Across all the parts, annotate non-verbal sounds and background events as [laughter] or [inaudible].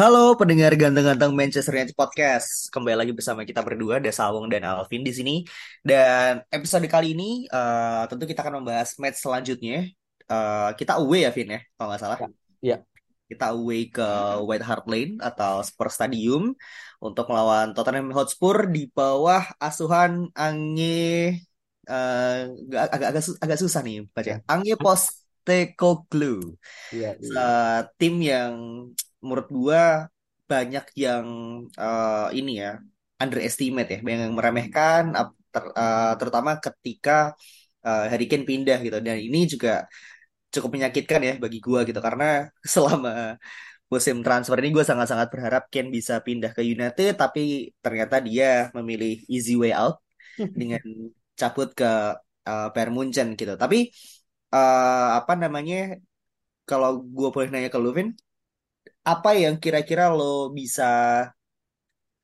Halo pendengar ganteng-ganteng Manchester United Podcast. Kembali lagi bersama kita berdua, Desawung dan Alvin di sini. Dan episode kali ini uh, tentu kita akan membahas match selanjutnya. Uh, kita away ya, Vin ya, kalau nggak salah. Ya. Kita away ke White Hart Lane atau Spurs Stadium untuk melawan Tottenham Hotspur di bawah asuhan Ange uh, agak, agak agak susah nih baca. Ange Postecoglou. Iya, iya. Uh, tim yang menurut gua banyak yang uh, ini ya underestimate ya, banyak yang meremehkan ter- uh, terutama ketika uh, Harry Kane pindah gitu dan ini juga cukup menyakitkan ya bagi gua gitu karena [laughs] selama musim transfer ini gue sangat-sangat berharap Kane bisa pindah ke United tapi ternyata dia memilih easy way out [laughs] dengan cabut ke uh, Bayern Munchen gitu. Tapi uh, apa namanya kalau gue boleh nanya ke Luvin, apa yang kira-kira lo bisa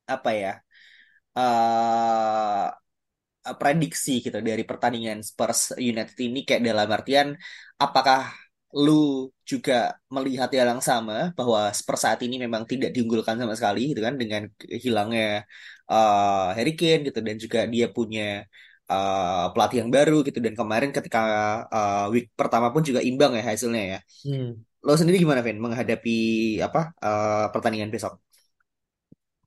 apa ya uh, prediksi gitu dari pertandingan Spurs United ini kayak dalam artian apakah lu juga melihat hal yang sama bahwa Spurs saat ini memang tidak diunggulkan sama sekali gitu kan dengan hilangnya uh, Harry Kane gitu dan juga dia punya uh, pelatih yang baru gitu dan kemarin ketika uh, week pertama pun juga imbang ya hasilnya ya. Hmm. Lo sendiri gimana, Vin, menghadapi apa uh, pertandingan besok?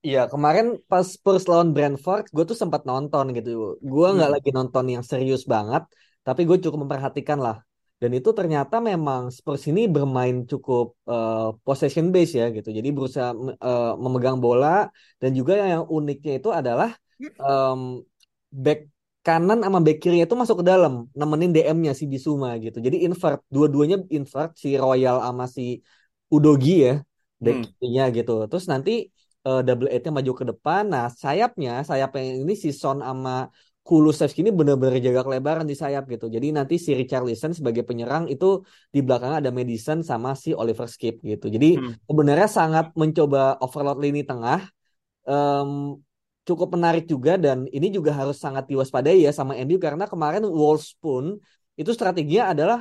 Iya, kemarin pas Spurs lawan Brentford, gue tuh sempat nonton gitu. Gue nggak Hmm. lagi nonton yang serius banget, tapi gue cukup memperhatikan lah. Dan itu ternyata memang Spurs ini bermain cukup eh, possession base ya gitu. Jadi berusaha eh, memegang bola dan juga yang uniknya itu adalah em, back kanan sama back kirinya itu masuk ke dalam, nemenin DM-nya si Bisuma gitu. Jadi invert, dua-duanya invert si Royal sama si Udogi ya, back Hmm. kirinya gitu. Terus nanti eh, double eight-nya maju ke depan. Nah, sayapnya, sayap yang ini si Son sama Kulusevski ini benar-benar jaga kelebaran di sayap gitu. Jadi nanti si Richarlison sebagai penyerang itu di belakangnya ada Madison sama si Oliver Skip gitu. Jadi Hmm. sebenarnya sangat mencoba overload lini tengah. Em, cukup menarik juga dan ini juga harus sangat diwaspadai ya sama MU karena kemarin Wolves pun itu strateginya adalah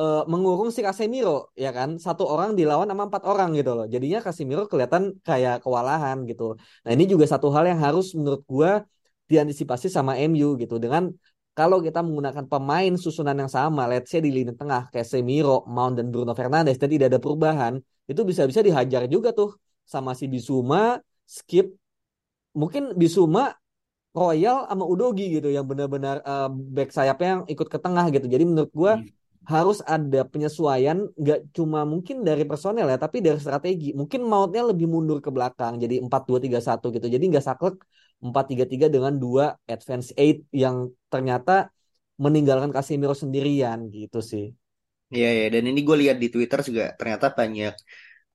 eh, mengurung si Casemiro ya kan? Satu orang dilawan sama empat orang gitu loh. Jadinya Casemiro kelihatan kayak kewalahan gitu. Nah ini juga satu hal yang harus menurut gua diantisipasi sama MU gitu. Dengan kalau kita menggunakan pemain susunan yang sama let's say di lini tengah Casemiro, Mount dan Bruno Fernandes dan tidak ada perubahan itu bisa-bisa dihajar juga tuh sama si Bisuma Skip mungkin Bisuma Royal sama Udogi gitu yang benar-benar eh, back sayapnya yang ikut ke tengah gitu. Jadi menurut gua Hmm. harus ada penyesuaian nggak cuma mungkin dari personel ya tapi dari strategi. Mungkin mautnya lebih mundur ke belakang jadi 4-2-3-1 gitu. Jadi nggak saklek 4-3-3 dengan dua advance eight yang ternyata meninggalkan Casemiro sendirian gitu sih. Iya, ya. Dan ini gue lihat di Twitter juga ternyata banyak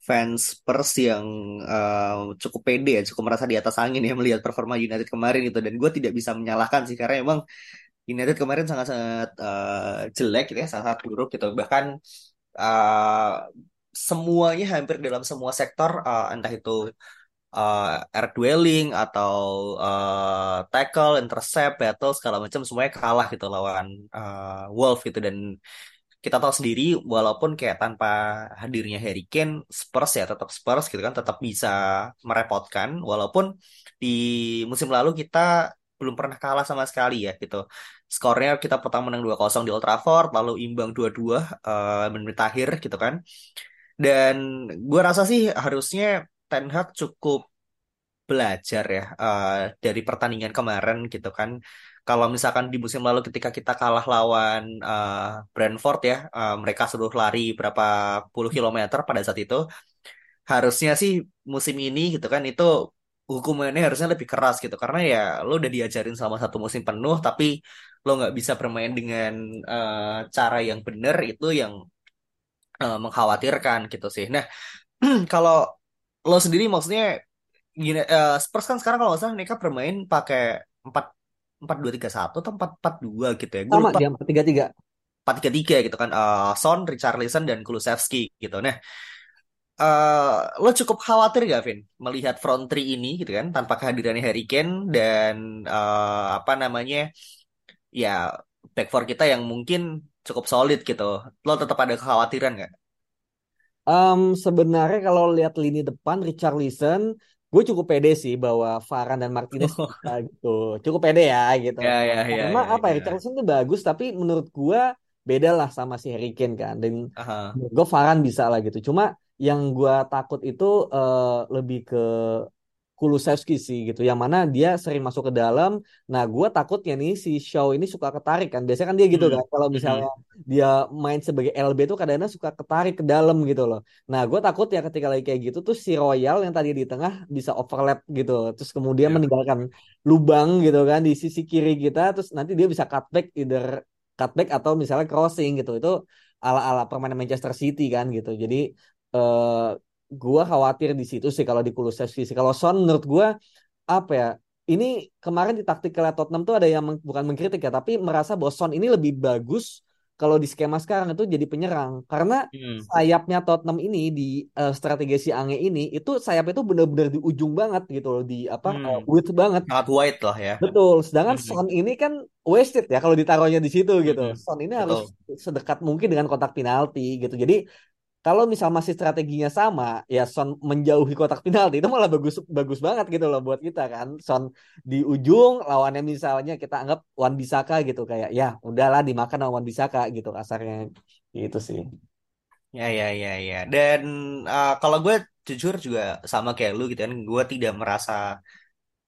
fans Spurs yang uh, cukup pede ya, cukup merasa di atas angin ya melihat performa United kemarin itu. Dan gue tidak bisa menyalahkan sih karena emang United kemarin sangat-sangat uh, jelek gitu ya, sangat buruk gitu. Bahkan uh, semuanya hampir dalam semua sektor, uh, entah itu uh, air dwelling atau uh, tackle, intercept, battle segala macam semuanya kalah gitu lawan uh, Wolves gitu dan kita tahu sendiri walaupun kayak tanpa hadirnya Harry Kane Spurs ya tetap Spurs gitu kan tetap bisa merepotkan. Walaupun di musim lalu kita belum pernah kalah sama sekali ya gitu. Skornya kita pertama menang 2-0 di Old Trafford lalu imbang 2-2 uh, menit akhir gitu kan. Dan gue rasa sih harusnya Ten Hag cukup belajar ya uh, dari pertandingan kemarin gitu kan kalau misalkan di musim lalu ketika kita kalah lawan uh, Brentford ya, uh, mereka suruh lari berapa puluh kilometer pada saat itu. Harusnya sih musim ini gitu kan itu hukumannya harusnya lebih keras gitu karena ya lo udah diajarin selama satu musim penuh tapi lo nggak bisa bermain dengan uh, cara yang benar itu yang uh, mengkhawatirkan gitu sih. Nah, [clears throat] kalau lo sendiri maksudnya gini, uh, Spurs kan sekarang kalau salah mereka bermain pakai empat empat dua tiga satu atau empat empat dua gitu ya. Gue Sama lupa dia empat tiga tiga. empat tiga tiga gitu kan. Uh, Son, Richarlison dan Kulusevski gitu. Nah, uh, lo cukup khawatir gak, Vin, melihat front three ini gitu kan, tanpa kehadiran Harry Kane dan uh, apa namanya, ya back four kita yang mungkin cukup solid gitu. Lo tetap ada kekhawatiran gak? Um, sebenarnya kalau lihat lini depan Richarlison, gue cukup pede sih bahwa Varane dan Martinez bisa gitu. Cukup pede ya gitu. Ya, ya, ya, Karena ya, apa ya, ya. Richarlison tuh bagus, tapi menurut gue beda lah sama si Harry Kane kan. Dan gue Varane bisa lah gitu. Cuma yang gue takut itu uh, lebih ke Kulusevski sih gitu. Yang mana dia sering masuk ke dalam. Nah gue takutnya nih si Shaw ini suka ketarik kan. Biasanya kan dia gitu Hmm. kan. Kalau Mhm. misalnya dia main sebagai LB tuh kadang-kadang suka ketarik ke dalam gitu loh. Nah gue takut ya ketika lagi kayak gitu tuh si Royal yang tadi di tengah bisa overlap gitu. Terus kemudian Ya. meninggalkan lubang gitu kan di sisi kiri kita. Terus nanti dia bisa cutback either cutback atau misalnya crossing gitu. Itu ala-ala permainan Manchester City kan gitu. Jadi eh gua khawatir di situ sih kalau di Kulusevski sih. Kalau Son menurut gua apa ya? Ini kemarin di taktik Tottenham tuh ada yang meng- bukan mengkritik ya, tapi merasa bahwa Son ini lebih bagus kalau di skema sekarang itu jadi penyerang karena Hmm. sayapnya Tottenham ini di eh, strategi si Ange ini itu sayap itu benar-benar di ujung banget gitu loh di apa Hmm. eh, width banget. Sangat wide lah ya. Betul. Sedangkan Mhm. Son ini kan wasted ya kalau ditaruhnya di situ gitu. Mhm. Son ini Betul. harus sedekat mungkin dengan kotak penalti gitu. Jadi kalau misal masih strateginya sama, ya Son menjauhi kotak penalti itu malah bagus bagus banget gitu loh buat kita kan. Son di ujung lawannya misalnya kita anggap Wan Bisaka gitu kayak ya udahlah dimakan sama Wan Bisaka gitu kasarnya gitu sih. Ya, ya, ya, ya. Dan uh, kalau gue jujur juga sama kayak lu gitu kan, gue tidak merasa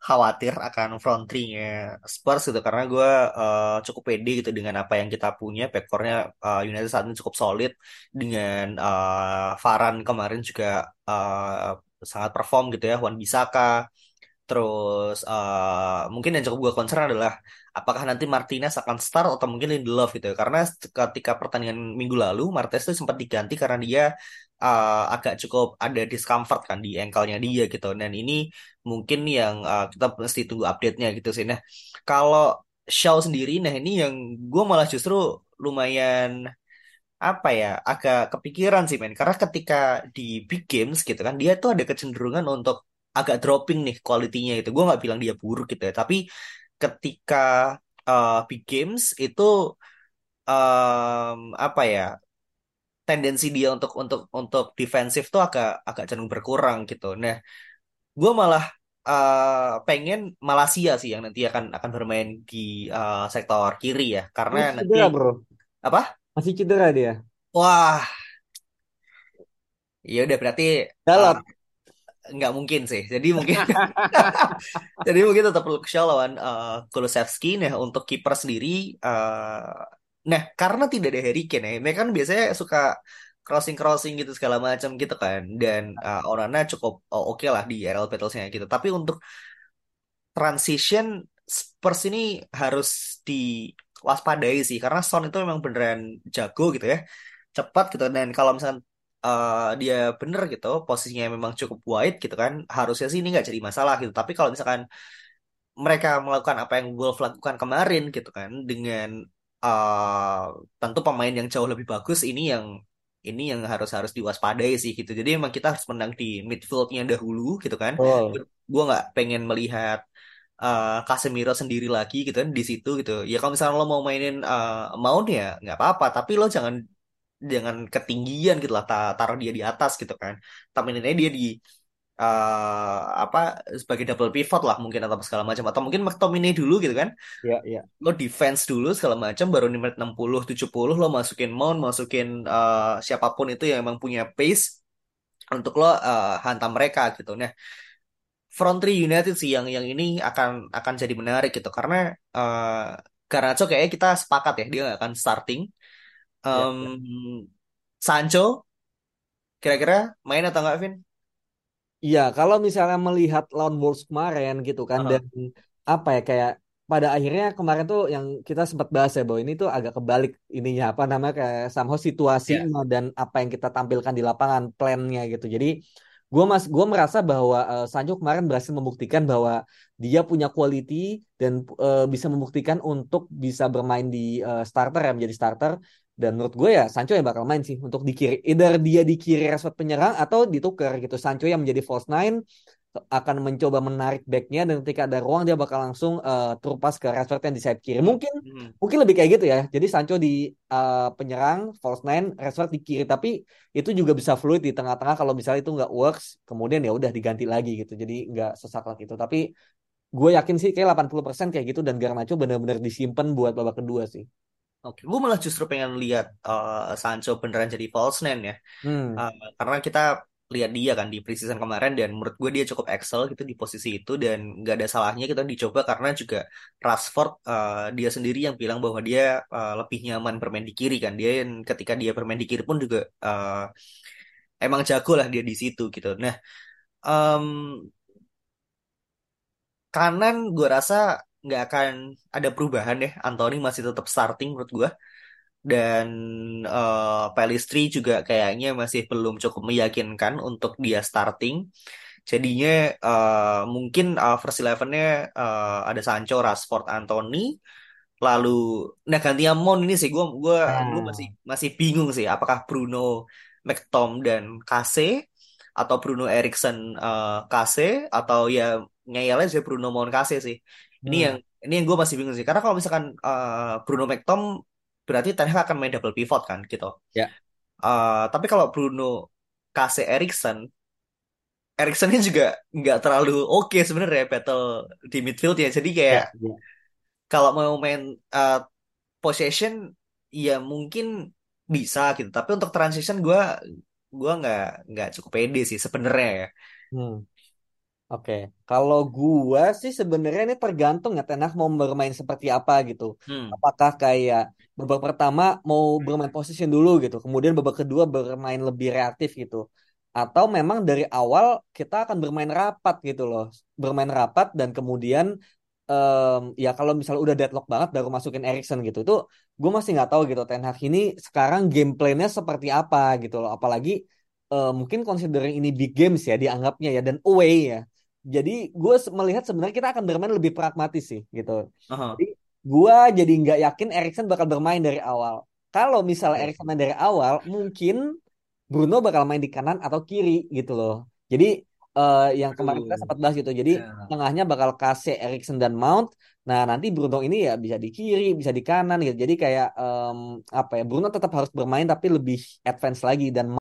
khawatir akan front three-nya Spurs gitu. Karena gue uh, cukup pede gitu dengan apa yang kita punya. Backcourt-nya uh, United saat ini cukup solid. Dengan uh, Varane kemarin juga uh, sangat perform gitu ya. Wan Bisaka. Terus uh, mungkin yang cukup gue concern adalah apakah nanti Martinez akan start atau mungkin Lindelof gitu ya. Karena ketika pertandingan minggu lalu Martinez itu sempat diganti karena dia uh, agak cukup ada discomfort kan di ankle-nya dia gitu. Dan ini mungkin yang uh, kita mesti tunggu update-nya gitu sih. Nah, kalau Shaw sendiri, nah ini yang gue malah justru lumayan apa ya agak kepikiran sih men. Karena ketika di big games gitu kan dia tuh ada kecenderungan untuk agak dropping nih kualitinya itu gue nggak bilang dia buruk gitu ya tapi ketika uh, big games itu um, apa ya tendensi dia untuk untuk untuk defensif tuh agak agak cenderung berkurang gitu. Nah gue malah uh, pengen Malaysia sih yang nanti akan akan bermain di uh, sektor kiri ya. Karena Masih nanti cedera bro, apa? Masih cedera dia. wah. Ya udah berarti uh, Dalot. nggak mungkin sih. Jadi mungkin [laughs] [laughs] jadi mungkin tetap Luke Shaw lawan uh, Kulusevski. Nah untuk kiper sendiri uh, nah karena tidak ada Harry Kane ya mereka kan biasanya suka crossing crossing gitu segala macam gitu kan. Dan uh, Onana cukup oh, oke lah di RL Battlesnya gitu. Tapi untuk transition Spurs ini harus diwaspadai sih karena Son itu memang beneran jago gitu ya. Cepat gitu dan kalau misalkan uh, dia bener gitu posisinya memang cukup wide gitu kan harusnya sih ini nggak jadi masalah gitu. Tapi kalau misalkan mereka melakukan apa yang Wolves lakukan kemarin gitu kan dengan uh, tentu pemain yang jauh lebih bagus ini yang ini yang harus harus diwaspadai sih gitu. Jadi memang kita harus menang di midfieldnya dahulu gitu kan. Betul. gue nggak pengen melihat uh, Casemiro sendiri lagi gitu kan di situ gitu. Ya kalau misalnya lo mau mainin uh, Mount ya nggak apa-apa. Tapi lo jangan jangan ketinggian gitu lah ta- taruh dia di atas gitu kan. Aja dia di uh, apa sebagai double pivot lah mungkin atau segala macam atau mungkin McTominay dulu gitu kan Ya, ya. lo defense dulu segala macam baru di menit 60 70 lo masukin Mount masukin uh, siapa pun itu yang emang punya pace untuk lo uh, hantam mereka gitu nah front three United sih yang yang ini akan akan jadi menarik gitu karena uh, Garnacho kayaknya kita sepakat ya dia nggak akan starting Ya, Em, ya. Sancho kira-kira main atau nggak Vin? Iya, kalau misalnya melihat lawan Wolves kemarin gitu kan Aha. dan apa ya kayak pada akhirnya kemarin tuh yang kita sempat bahas ya bahwa ini tuh agak kebalik ininya apa namanya kayak somehow Ya. situasinya dan apa yang kita tampilkan di lapangan plannya gitu. Jadi gue mas gue merasa bahwa uh, Sancho kemarin berhasil membuktikan bahwa dia punya quality dan uh, bisa membuktikan untuk bisa bermain di uh, starter ya menjadi starter. Dan menurut gue ya Sancho yang bakal main sih untuk di kiri. Either dia di kiri Rashford penyerang atau ditukar gitu. Sancho yang menjadi false nine akan mencoba menarik backnya dan ketika ada ruang dia bakal langsung uh, terupas ke Rashford yang di sayap kiri. Mungkin hmm. mungkin lebih kayak gitu ya. Jadi Sancho di uh, penyerang false nine, Rashford di kiri tapi itu juga bisa fluid di tengah-tengah kalau misalnya itu nggak works, kemudian ya udah diganti lagi gitu. Jadi nggak sesaklek itu. Tapi gue yakin sih kayak 80% kayak gitu dan Garnacho benar-benar disimpan buat babak kedua sih. Oke, gue malah justru pengen lihat uh, Sancho beneran jadi false nine ya, hmm. uh, karena kita lihat dia kan di preseason kemarin dan menurut gue dia cukup excel gitu di posisi itu dan nggak ada salahnya kita dicoba karena juga Rashford uh, dia sendiri yang bilang bahwa dia uh, lebih nyaman bermain di kiri kan. Dia ketika dia bermain di kiri pun juga uh, emang jago lah dia di situ gitu. Nah um, kanan gue rasa nggak akan ada perubahan deh Anthony masih tetap starting menurut gue dan uh, Pelistri juga kayaknya masih belum cukup meyakinkan untuk dia starting. Jadinya uh, mungkin uh, first eleven-nya uh, ada Sancho, Rashford, Anthony. Lalu nah gantinya Mon ini sih gue gua nah. gue masih masih bingung sih apakah Bruno, McTom dan Kase atau Bruno Erikson uh, Kase atau ya ngeyel aja Bruno Mon Kase sih. Ini hmm. yang ini yang gue masih bingung sih karena kalau misalkan uh, Bruno McTom berarti Ten Hag akan main double pivot kan gitu. Ya. Uh, tapi kalau Bruno kasih Erikson, Eriksonnya juga nggak terlalu oke okay sebenarnya battle di midfield ya. Jadi kayak ya, ya. kalau mau main uh, possession ya mungkin bisa gitu. Tapi untuk transition gue gue nggak nggak cukup pede sih sebenarnya ya. Hmm. Oke, okay. kalau gua sih sebenarnya ini tergantung ya Tenak mau bermain seperti apa gitu. Hmm. Apakah kayak babak pertama mau bermain position dulu gitu, kemudian babak kedua bermain lebih reaktif gitu. Atau memang dari awal kita akan bermain rapat gitu loh, bermain rapat dan kemudian um, ya kalau misalnya udah deadlock banget baru masukin Erikson gitu, itu gue masih nggak tahu gitu Ten Hag ini sekarang game plan-nya seperti apa gitu loh. Apalagi uh, mungkin considering ini big games ya dianggapnya ya dan away ya jadi gue melihat sebenarnya kita akan bermain lebih pragmatis sih gitu. Uh-huh. Jadi gue jadi nggak yakin Erikson bakal bermain dari awal. Kalau misalnya. Erikson main dari awal, mungkin Bruno bakal main di kanan atau kiri gitu loh. Jadi uh, yang kemarin kita sempat bahas gitu. Jadi yeah. tengahnya bakal kasih Erikson dan Mount. Nah nanti Bruno ini ya bisa di kiri, bisa di kanan gitu. Jadi kayak um, apa ya? Bruno tetap harus bermain tapi lebih advance lagi dan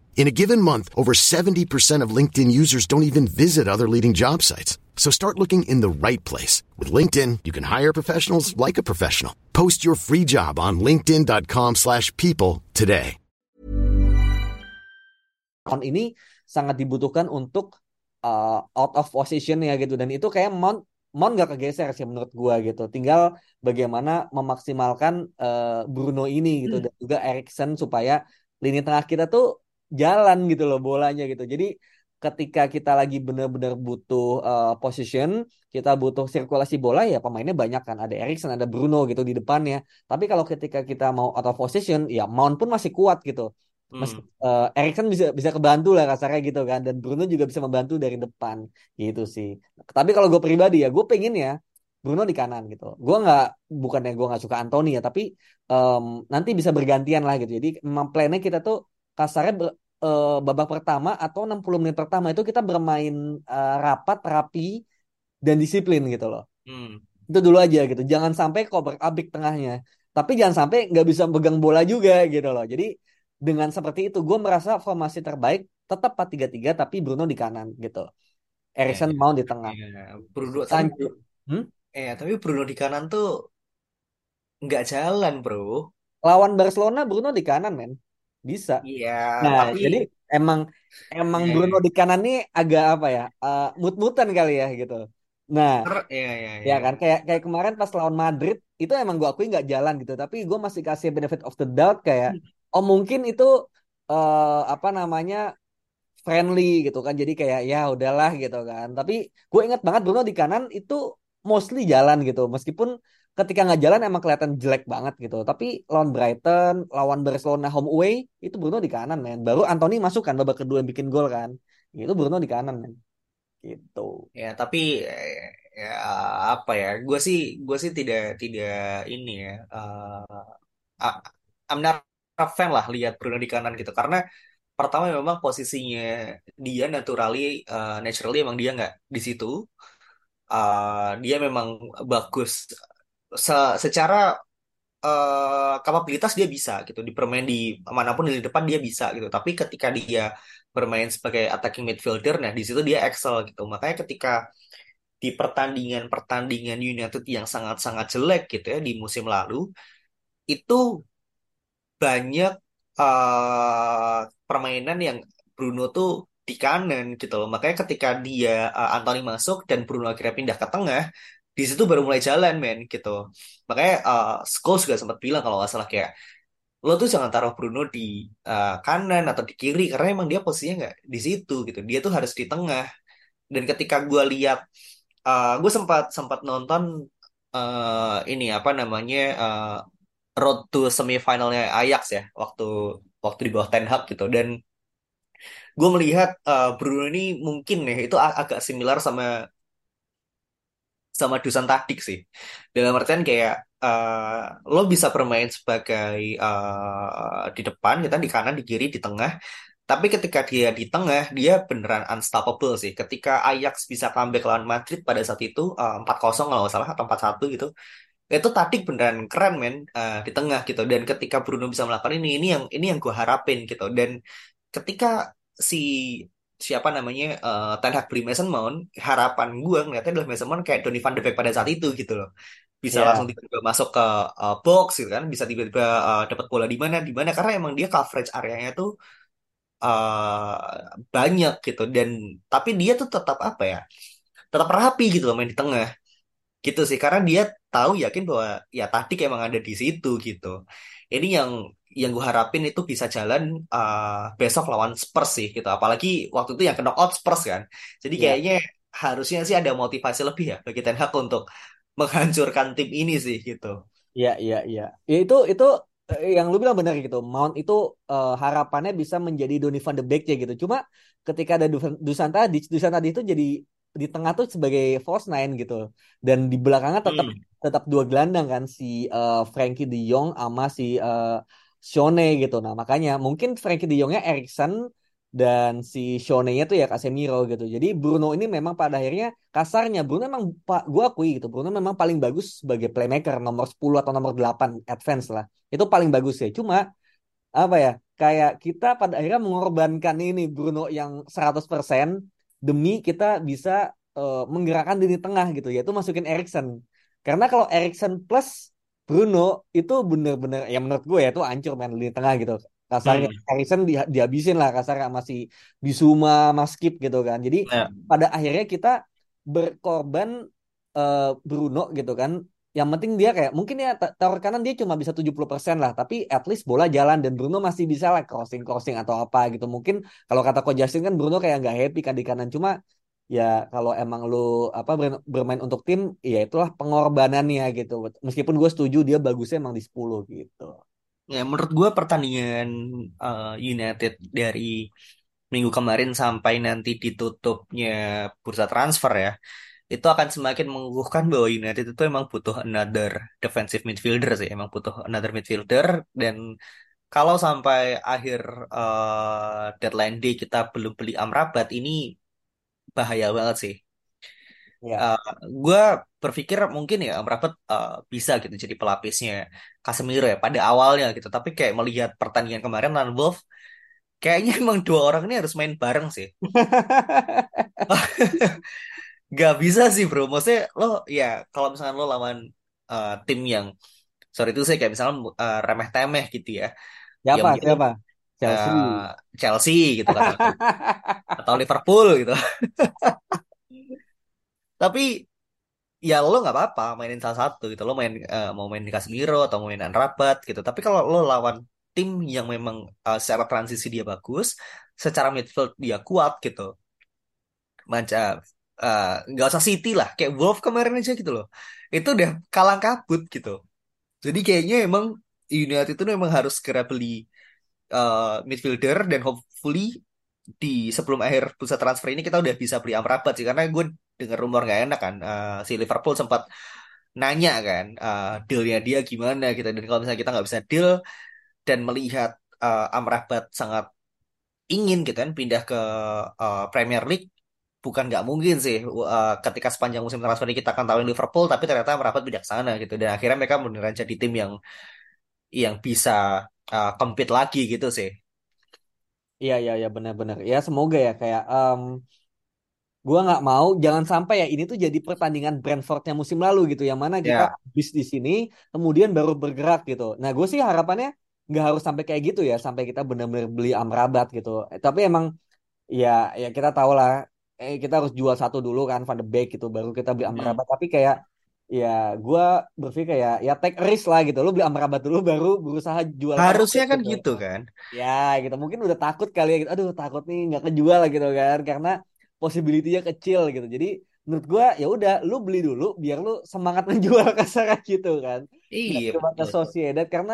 In a given month, over 70% of LinkedIn users don't even visit other leading job sites. So start looking in the right place. With LinkedIn, you can hire professionals like a professional. Post your free job on linkedin.com slash people today. Mount ini sangat dibutuhkan untuk uh, out of position ya gitu. Dan itu kayak Mount, Mount gak kegeser sih menurut gua gitu. Tinggal bagaimana memaksimalkan uh, Bruno ini gitu. Hmm. Dan juga Erikson supaya lini tengah kita tuh jalan gitu loh bolanya gitu. Jadi ketika kita lagi benar-benar butuh uh, position, kita butuh sirkulasi bola ya pemainnya banyak kan. Ada Erikson, ada Bruno gitu di depannya. Tapi kalau ketika kita mau out of position, ya Mount pun masih kuat gitu. Mas, hmm. uh, Erikson bisa bisa kebantu lah kasarnya gitu kan dan Bruno juga bisa membantu dari depan gitu sih. Tapi kalau gue pribadi ya gue pengen ya Bruno di kanan gitu. Gue nggak bukannya gue nggak suka Anthony ya tapi um, nanti bisa bergantian lah gitu. Jadi memang plannya kita tuh kasarnya eh, babak pertama atau 60 menit pertama itu kita bermain eh, rapat, rapi dan disiplin gitu loh. Hmm. Itu dulu aja gitu. Jangan sampai kober abik tengahnya. Tapi jangan sampai nggak bisa pegang bola juga gitu loh. Jadi dengan seperti itu gue merasa formasi terbaik tetap 4-3-3 tapi Bruno di kanan gitu. Erikson ya. mau di tengah. Ya, Bruno Sancho. Hmm? eh tapi Bruno di kanan tuh nggak jalan, bro. Lawan Barcelona Bruno di kanan men. Bisa. Iya, Nah, tapi jadi emang emang ya, Bruno ya. di kanan nih agak apa ya? eh, mut-mutan kali ya gitu. Nah, Ter- ya, ya, ya ya. kan kayak kayak kemarin pas lawan Madrid itu emang gue akui nggak jalan gitu, tapi gue masih kasih benefit of the doubt kayak oh mungkin itu eh, apa namanya friendly gitu kan. Jadi kayak ya udahlah gitu kan. Tapi gue ingat banget Bruno di kanan itu mostly jalan gitu. Meskipun ketika nggak jalan emang kelihatan jelek banget gitu. Tapi lawan Brighton, lawan Barcelona home away itu Bruno di kanan men. Baru Anthony masuk kan babak kedua yang bikin gol kan. Itu Bruno di kanan men. Gitu. Ya, tapi eh, ya apa ya? Gue sih, gue sih tidak tidak ini ya. ah, I'm not a fan lah lihat Bruno di kanan gitu. Karena pertama memang posisinya dia naturally, eh, naturally emang dia nggak di situ. Eh, dia memang bagus. Se- secara eh, kapabilitas dia bisa gitu di permain di mana pun di depan dia bisa gitu. Tapi ketika dia bermain sebagai attacking midfielder nah di situ dia excel gitu. Makanya ketika di pertandingan-pertandingan United yang sangat-sangat jelek gitu ya di musim lalu itu banyak eh, permainan yang Bruno tuh di kanan gitu loh. Makanya ketika dia eh, Anthony masuk dan Bruno akhirnya pindah ke tengah di situ baru mulai jalan men gitu. Makanya uh, Scholes juga sempat bilang kalau nggak salah kayak lo tuh jangan taruh Bruno di uh, kanan atau di kiri karena emang dia posisinya nggak di situ gitu. Dia tuh harus di tengah. Dan ketika gue lihat uh, gue sempat sempat nonton uh, ini apa namanya uh, road to semifinalnya Ajax ya waktu waktu di bawah Ten Hag gitu. Dan gue melihat uh, Bruno ini mungkin ya itu ag- agak similar sama sama Dusan Tadic sih. Dalam artian kayak eh, lo bisa bermain sebagai eh, di depan, kita di kanan, di kiri, di tengah. Tapi ketika dia di tengah, dia beneran unstoppable sih. Ketika Ajax bisa comeback lawan Madrid pada saat itu eh, 4-0 kalau nggak salah atau 4-1 gitu. Itu Tadic beneran keren men eh, di tengah gitu. Dan ketika Bruno bisa melakukan ini, ini yang ini yang gue harapin gitu. Dan ketika si siapa namanya eh Ten Hag beli Mason Mount, harapan gue ngeliatnya adalah Mason Mount kayak Donny van de Beek pada saat itu gitu loh. Bisa langsung Ya, tiba-tiba masuk ke eh, box gitu kan, bisa tiba-tiba eh, dapat bola di mana di mana karena emang dia coverage areanya tuh eh banyak gitu dan tapi dia tuh tetap apa ya? Tetap rapi gitu loh main di tengah gitu sih karena dia tahu yakin bahwa ya tadi emang ada di situ gitu ini yang yang gue harapin itu bisa jalan uh, besok lawan Spurs sih gitu apalagi waktu itu yang kena out Spurs kan jadi ya. kayaknya harusnya sih ada motivasi lebih ya bagi Ten Hag untuk [laughs] menghancurkan tim ini sih gitu Iya, iya, iya. Ya itu itu eh, yang lu bilang benar gitu. Mount itu eh, harapannya bisa menjadi Donny van de Beek ya gitu. Cuma ketika ada Dusan tadi, Dusan tadi itu jadi di tengah tuh sebagai false nine gitu. Dan di belakangnya tetap hmm. tetap dua gelandang kan si eh, Frankie De Jong sama si eh, Shone gitu. Nah, makanya mungkin Frankie De Jongnya Erikson dan si Shone-nya tuh ya Casemiro gitu. Jadi Bruno ini memang pada akhirnya kasarnya Bruno memang pak gua akui gitu. Bruno memang paling bagus sebagai playmaker nomor 10 atau nomor 8 advance lah. Itu paling bagus ya. Cuma apa ya? Kayak kita pada akhirnya mengorbankan ini Bruno yang 100% demi kita bisa eh, menggerakkan di tengah gitu yaitu masukin Erikson. Karena kalau Erikson plus Bruno itu bener-bener ya menurut gue ya itu hancur main di tengah gitu. Kasarnya Hmm. Harrison di, dihabisin lah kasarnya masih Bisuma Maskip gitu kan. Jadi Nah, pada akhirnya kita berkorban eh, Bruno gitu kan. Yang penting dia kayak mungkin ya tower kanan dia cuma bisa 70% lah tapi at least bola jalan dan Bruno masih bisa lah crossing crossing atau apa gitu. Mungkin kalau kata Coach Justin kan Bruno kayak nggak happy kan di kanan. Cuma ya kalau emang lu apa ber- bermain untuk tim ya itulah pengorbanannya gitu. Meskipun gue setuju dia bagusnya emang di 10 gitu. Ya menurut gue pertandingan uh, United dari minggu kemarin sampai nanti ditutupnya bursa transfer ya itu akan semakin mengukuhkan bahwa United itu emang butuh another defensive midfielder sih, emang butuh another midfielder. Dan kalau sampai akhir eh, deadline day kita belum beli Amrabat ini bahaya banget sih. Ya. Uh, gue berpikir mungkin ya Amrabat uh, bisa gitu jadi pelapisnya Casemiro ya pada awalnya gitu. Tapi kayak melihat pertandingan kemarin lawan Wolf, kayaknya emang dua orang ini harus main bareng sih. [laughs] Gak bisa sih bro. Maksudnya lo ya kalau misalnya lo lawan uh, tim yang sorry itu saya kayak misalnya uh, remeh-temeh gitu ya. Ya Siapa? mungkin Siapa? Chelsea. uh, Chelsea gitu kan atau, Liverpool gitu. Tapi ya lo nggak apa-apa mainin salah satu gitu. Lo main uh, mau main di Casemiro atau mau main Rabat gitu. Tapi kalau lo lawan tim yang memang uh, secara transisi dia bagus, secara midfield dia kuat gitu. Macam uh, usah City lah, kayak Wolf kemarin aja gitu loh. Itu udah kalang kabut gitu. Jadi kayaknya emang United itu memang harus segera beli uh, midfielder dan hopefully di sebelum akhir bursa transfer ini kita udah bisa beli Amrabat sih. Karena gue dengar rumor nggak enak kan uh, si Liverpool sempat nanya kan uh, dealnya dia gimana gitu. Dan kalau misalnya kita nggak bisa deal dan melihat uh, Amrabat sangat ingin gitu kan pindah ke uh, Premier League bukan nggak mungkin sih uh, ketika sepanjang musim transfer ini kita akan tahu Liverpool tapi ternyata merapat bijaksana gitu. Dan akhirnya mereka beneran jadi tim yang yang bisa uh, compete lagi gitu sih. Iya iya iya benar-benar ya semoga ya kayak um, gue nggak mau jangan sampai ya ini tuh jadi pertandingan Brentfordnya musim lalu gitu yang mana kita habis di sini kemudian baru bergerak gitu. Nah gue sih harapannya nggak harus sampai kayak gitu ya sampai kita benar-benar beli Amrabat gitu. Tapi emang ya ya kita tahu lah eh kita harus jual satu dulu kan Van de Beek gitu baru kita beli Hmm. Amrabat tapi kayak ya gue berpikir kayak ya take risk lah gitu lu beli Amrabat dulu baru berusaha jual Harusnya Beek kan gitu. gitu kan. Ya gitu mungkin udah takut kali ya gitu. Aduh takut nih nggak kejual gitu kan karena possibility-nya kecil gitu. Jadi menurut gua ya udah lu beli dulu biar lu semangat [laughs] menjual kasarnya gitu kan. Iya cuma ke betul. Sociedad karena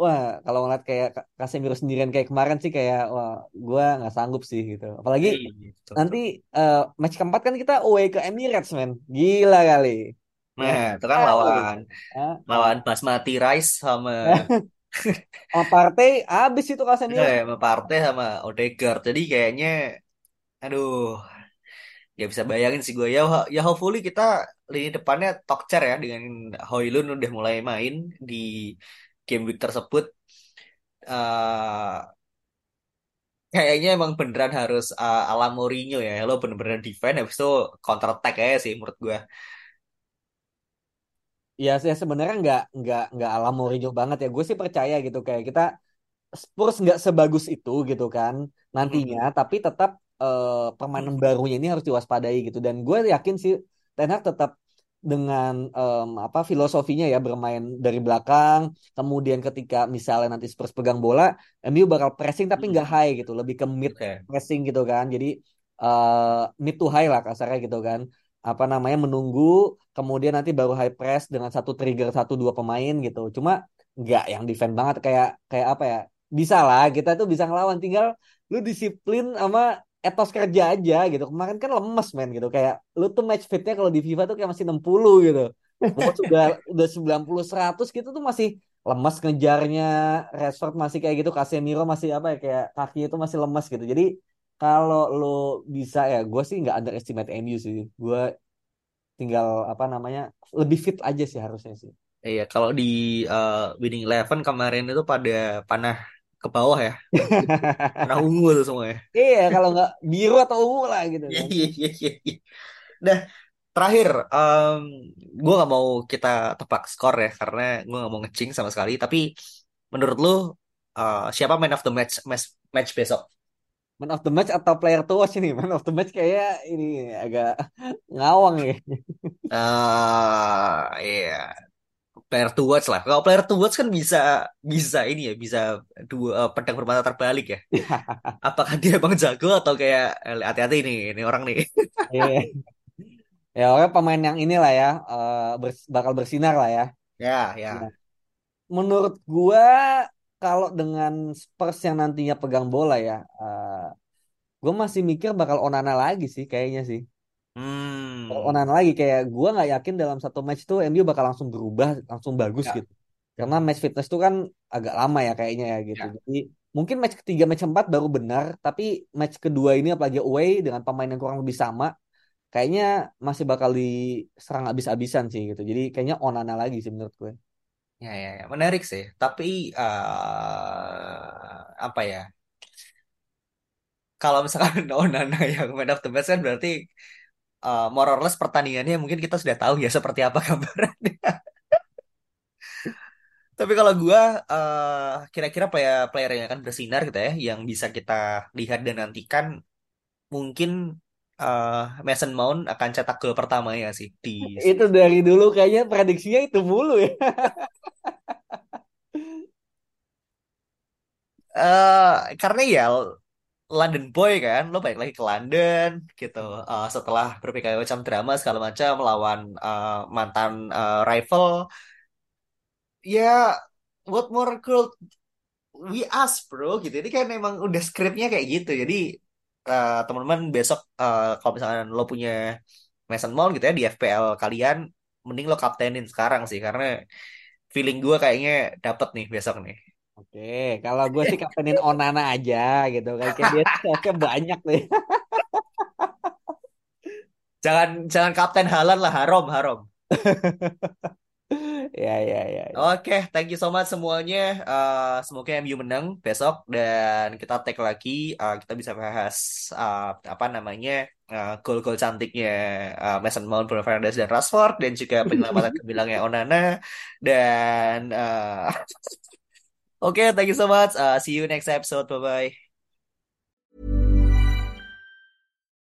wah kalau ngeliat kayak Ka- Casemiro sendirian kayak kemarin sih kayak wah gua nggak sanggup sih gitu. Apalagi Iya nanti eh, match keempat kan kita away ke Emirates men. Gila kali. Nah, itu kan tahu. lawan Hah? lawan Basmati Rice sama [laughs] Sama partai abis itu Casemiro. eh, sama Partey sama Odegaard. Jadi kayaknya aduh ya bisa bayangin sih gue ya ya hopefully kita lini depannya tokcer ya dengan Hoylund udah mulai main di game week tersebut Eh kayaknya emang beneran harus uh, ala Mourinho ya lo bener-bener defend habis itu counter attack aja sih menurut gue Ya, saya sebenarnya nggak nggak nggak ala Mourinho banget ya. Gue sih percaya gitu kayak kita Spurs nggak sebagus itu gitu kan nantinya, Mhm. tapi tetap eh, permainan barunya ini harus diwaspadai gitu. Dan gue yakin sih Ten Hag tetap dengan em, apa filosofinya ya bermain dari belakang, kemudian ketika misalnya nanti Spurs pegang bola, MU bakal pressing tapi nggak high gitu, lebih ke mid Oke. pressing gitu kan. Jadi eh, mid to high lah kasarnya gitu kan. Apa namanya menunggu, kemudian nanti baru high press dengan satu trigger satu dua pemain gitu. Cuma nggak yang defend banget kayak kayak apa ya? Bisa lah kita tuh bisa ngelawan tinggal lu disiplin sama etos kerja aja gitu. Kemarin kan lemes men gitu kayak lu tuh match fitnya kalau di FIFA tuh kayak masih 60 gitu. Mau sudah udah 90 100 gitu tuh masih lemes ngejarnya. Rashford masih kayak gitu, Casemiro masih apa ya kayak kaki itu masih lemes gitu. Jadi kalau lu bisa ya gue sih nggak underestimate MU sih. Gue tinggal apa namanya lebih fit aja sih harusnya sih. Iya, kalau di uh, Winning Eleven kemarin itu pada panah ke bawah ya, [laughs] panah ungu tuh semua ya. Iya kalau nggak biru atau ungu lah gitu Iya, kan. iya, iya, iya. iya. Nah, terakhir, um, gue nggak mau kita tebak skor ya, karena gue nggak mau ngecing sama sekali. Tapi menurut lu uh, siapa man of the match match, match besok? Man of the match atau player to watch ini? Man of the match kayak ini agak ngawang ya. Eh, iya, player to watch lah. Kalau player to watch kan bisa bisa ini ya, bisa dua eh, pedang bermata terbalik ya. [laughs] Apakah dia emang jago atau kayak eh, hati-hati nih, ini orang nih. Iya. Ya oke pemain yang inilah ya eh, bers- bakal bersinar lah ya. Ya, ya. Nah, menurut gua kalau dengan Spurs yang nantinya pegang bola ya, eh, gua masih mikir bakal Onana lagi sih kayaknya sih. Hmm. Onana lagi kayak gua nggak yakin dalam satu match tuh MU bakal langsung berubah, langsung bagus Ya. gitu. Karena match fitness tuh kan agak lama ya kayaknya ya gitu. Ya. Jadi mungkin match ketiga, match keempat baru benar, tapi match kedua ini apalagi away dengan pemain yang kurang lebih sama, kayaknya masih bakal diserang abis-abisan sih gitu. Jadi kayaknya Onana lagi sih menurut gue. Ya, ya, ya. Menarik sih. Tapi eh apa ya? Kalau misalkan [laughs] Onana yang man of the match kan berarti uh, more or less pertandingannya mungkin kita sudah tahu ya seperti apa [laughs] gambarannya. Tapi kalau gua eh, kira-kira player player yang akan bersinar gitu ya, yang bisa kita lihat dan nantikan mungkin eh, Mason Mount akan cetak gol pertamanya sih di [laughs] Itu dari dulu kayaknya prediksinya itu mulu ya. Eh karena ya London Boy kan, lo balik lagi ke London gitu. Eh, setelah berbagai macam drama segala macam melawan eh, mantan eh, rival, ya what more could we ask bro gitu. Ini kan emang udah skripnya kayak gitu. Jadi eh, teman-teman besok eh, kalau misalkan lo punya Mason Mount gitu ya di FPL kalian, mending lo kaptenin sekarang sih karena feeling gue kayaknya dapet nih besok nih. Oke, kalau gue sih kaptenin Onana aja gitu. Kayak dia save banyak deh. [laughs] Jangan jangan kapten Halan lah, harom harom. [laughs] Ya, ya, ya. ya. Oke, thank you so much semuanya. Eh, semoga MU menang besok dan kita tag lagi. Eh, kita bisa bahas eh, apa namanya eh, gol-gol cantiknya eh, Mason Mount, Bruno Fernandes dan Rashford dan juga penyelamatan [laughs] gemilangnya Onana dan oke, thank you so much. Eh, see you next episode. Bye bye.